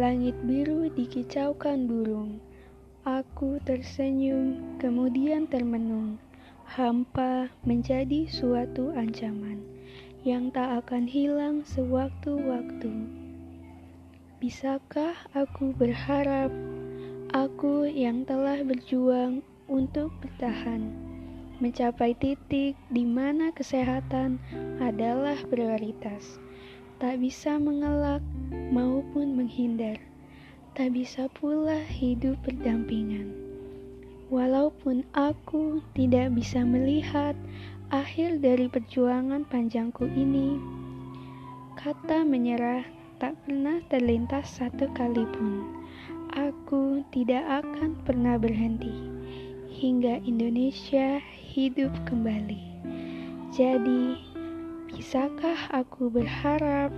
Langit biru dikicaukan burung. Aku tersenyum, kemudian termenung. Hampa menjadi suatu ancaman yang tak akan hilang sewaktu-waktu. Bisakah aku berharap aku yang telah berjuang untuk bertahan mencapai titik di mana kesehatan adalah prioritas? Tak bisa mengelak maupun menghindar, tak bisa pula hidup berdampingan. Walaupun aku tidak bisa melihat akhir dari perjuangan panjangku ini, kata menyerah tak pernah terlintas satu kali pun. Aku tidak akan pernah berhenti hingga Indonesia hidup kembali. Jadi, Bisakah aku berharap